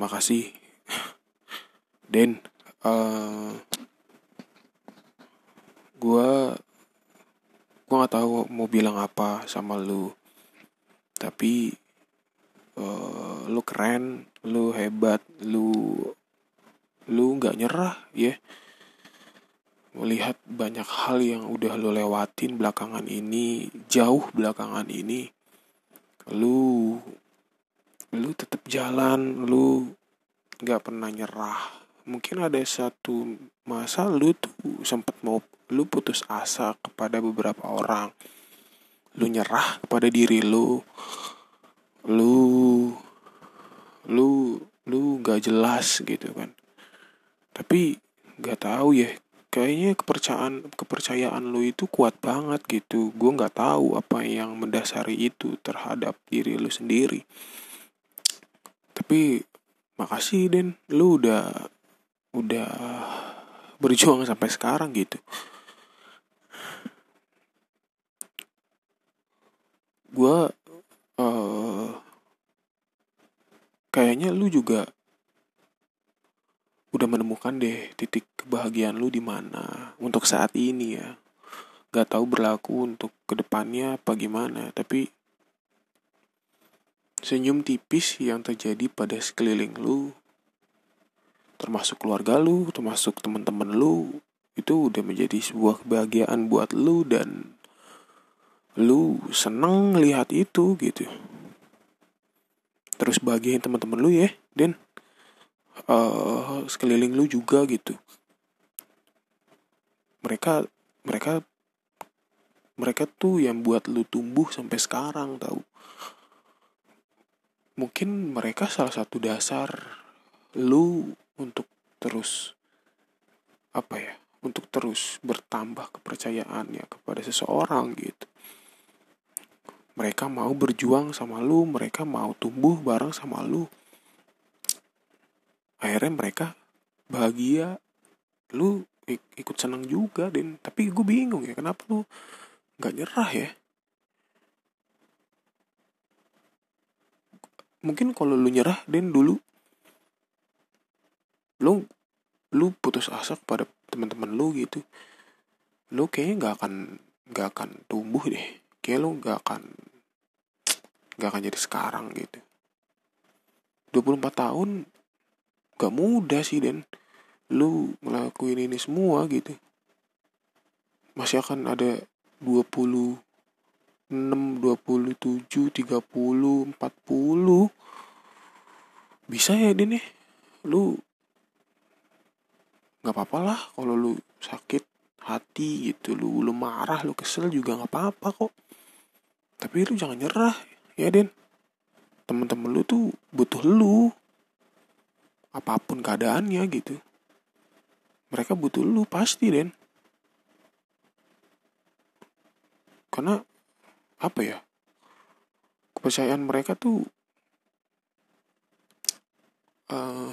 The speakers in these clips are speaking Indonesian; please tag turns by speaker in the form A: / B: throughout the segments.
A: makasih Den uh, gua gua nggak tahu mau bilang apa sama lu tapi uh, lu keren lu hebat lu lu nggak nyerah ya yeah. melihat banyak hal yang udah lu lewatin belakangan ini jauh belakangan ini lu lu tetap jalan lu nggak pernah nyerah. Mungkin ada satu masa lu tuh sempat mau lu putus asa kepada beberapa orang. Lu nyerah kepada diri lu. Lu lu lu nggak jelas gitu kan. Tapi nggak tahu ya kayaknya kepercayaan kepercayaan lu itu kuat banget gitu. Gue nggak tahu apa yang mendasari itu terhadap diri lu sendiri tapi makasih Den. Lu udah udah berjuang sampai sekarang gitu. Gue uh, kayaknya lu juga udah menemukan deh titik kebahagiaan lu di mana untuk saat ini ya. Gak tahu berlaku untuk ke depannya apa gimana tapi senyum tipis yang terjadi pada sekeliling lu termasuk keluarga lu, termasuk teman-teman lu, itu udah menjadi sebuah kebahagiaan buat lu dan lu seneng lihat itu gitu. Terus bahagiain teman-teman lu ya, dan uh, sekeliling lu juga gitu. Mereka mereka mereka tuh yang buat lu tumbuh sampai sekarang tahu. Mungkin mereka salah satu dasar lu untuk terus apa ya untuk terus bertambah kepercayaannya kepada seseorang gitu. Mereka mau berjuang sama lu mereka mau tumbuh bareng sama lu. Akhirnya mereka bahagia. Lu ikut senang juga dan tapi gue bingung ya kenapa lu nggak nyerah ya mungkin kalau lu nyerah dan dulu. Lu lu putus asa kepada teman-teman lu gitu. Lu kayaknya nggak akan nggak akan tumbuh deh. Kayak lu nggak akan nggak akan jadi sekarang gitu. 24 tahun gak mudah sih dan lu ngelakuin ini semua gitu. Masih akan ada 26 27 30 40 bisa ya Den ya lu nggak apa-apa lah kalau lu sakit hati gitu. Lu lu marah lu kesel juga nggak apa-apa kok. Tapi lu jangan nyerah ya Den temen-temen lu tuh butuh lu. Apa pun keadaannya gitu. Mereka butuh lu pasti Den karena apa ya kepercayaan mereka tuh uh,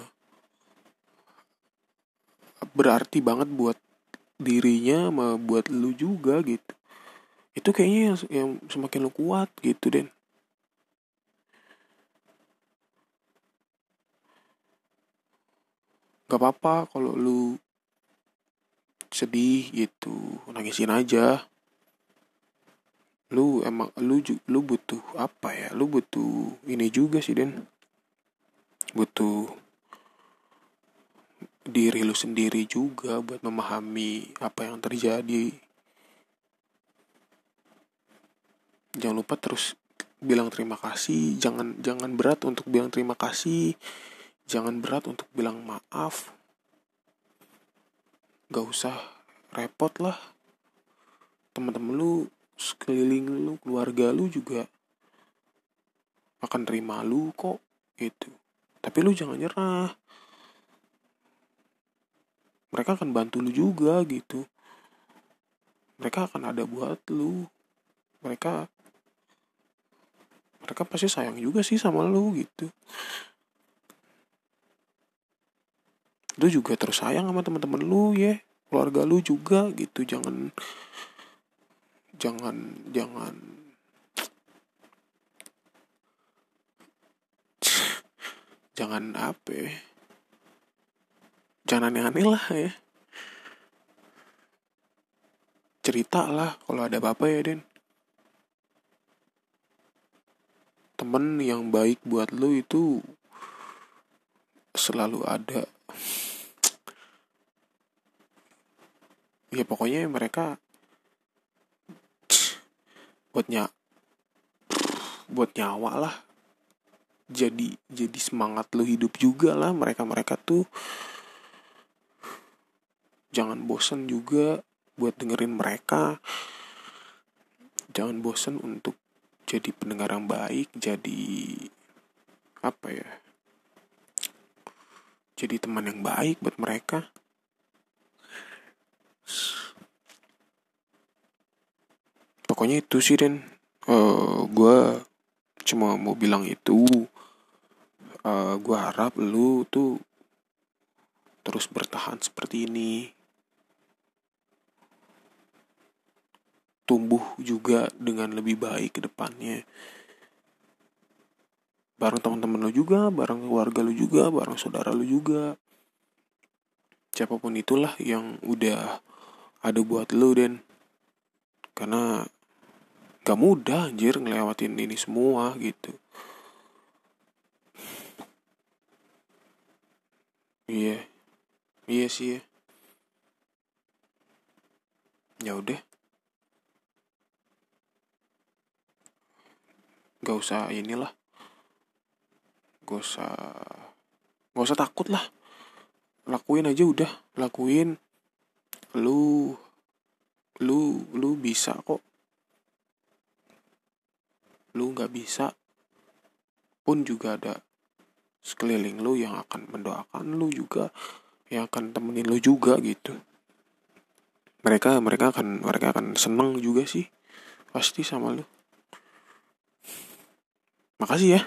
A: berarti banget buat dirinya sama buat lu juga gitu. Itu kayaknya yang, yang semakin lu kuat gitu den. Gak apa-apa kalau lu sedih gitu nangisin aja lu emang lu lu butuh apa ya? Lu butuh ini juga sih den. Butuh diri lu sendiri juga buat memahami apa yang terjadi. Jangan lupa terus bilang terima kasih. Jangan jangan berat untuk bilang terima kasih. Jangan berat untuk bilang maaf. Gak usah repot lah. Teman-teman lu sekeliling lu keluarga lu juga akan terima lu kok gitu. Tapi lu jangan nyerah. Mereka akan bantu lu juga gitu. Mereka akan ada buat lu. Mereka mereka pasti sayang juga sih sama lu gitu. Lu juga terus sayang sama teman-teman lu ya. Keluarga lu juga gitu. Jangan jangan jangan. Jangan apa ya, jangan aneh-aneh lah ya. Cerita lah kalau ada apa-apa ya Den. Temen yang baik buat lo itu selalu ada. Ya pokoknya mereka buatnya buat nyawa lah. Jadi jadi semangat lo hidup juga lah. Mereka mereka tuh jangan bosan juga buat dengerin mereka. Jangan bosan untuk jadi pendengar yang baik jadi apa ya jadi teman yang baik buat mereka pokoknya itu sih Den uh, eh, gue cuma mau bilang itu. Uh, eh, gue harap lu tuh terus bertahan seperti ini. Tumbuh juga dengan lebih baik ke depannya. Bareng teman-teman lo juga bareng keluarga lo juga bareng saudara lo juga. Siapa pun itulah yang udah ada buat lo dan karena gak mudah anjir ngelewatin ini semua gitu. Iya. Iya sih ya. Ya udah. Gak usah inilah. Gak usah gak usah takut lah. Lakuin aja udah. Lakuin. Lu lu lu bisa kok lu nggak bisa pun juga ada sekeliling lu yang akan mendoakan lu juga yang akan temenin lu juga gitu mereka mereka akan mereka akan seneng juga sih pasti sama lu Makasih ya.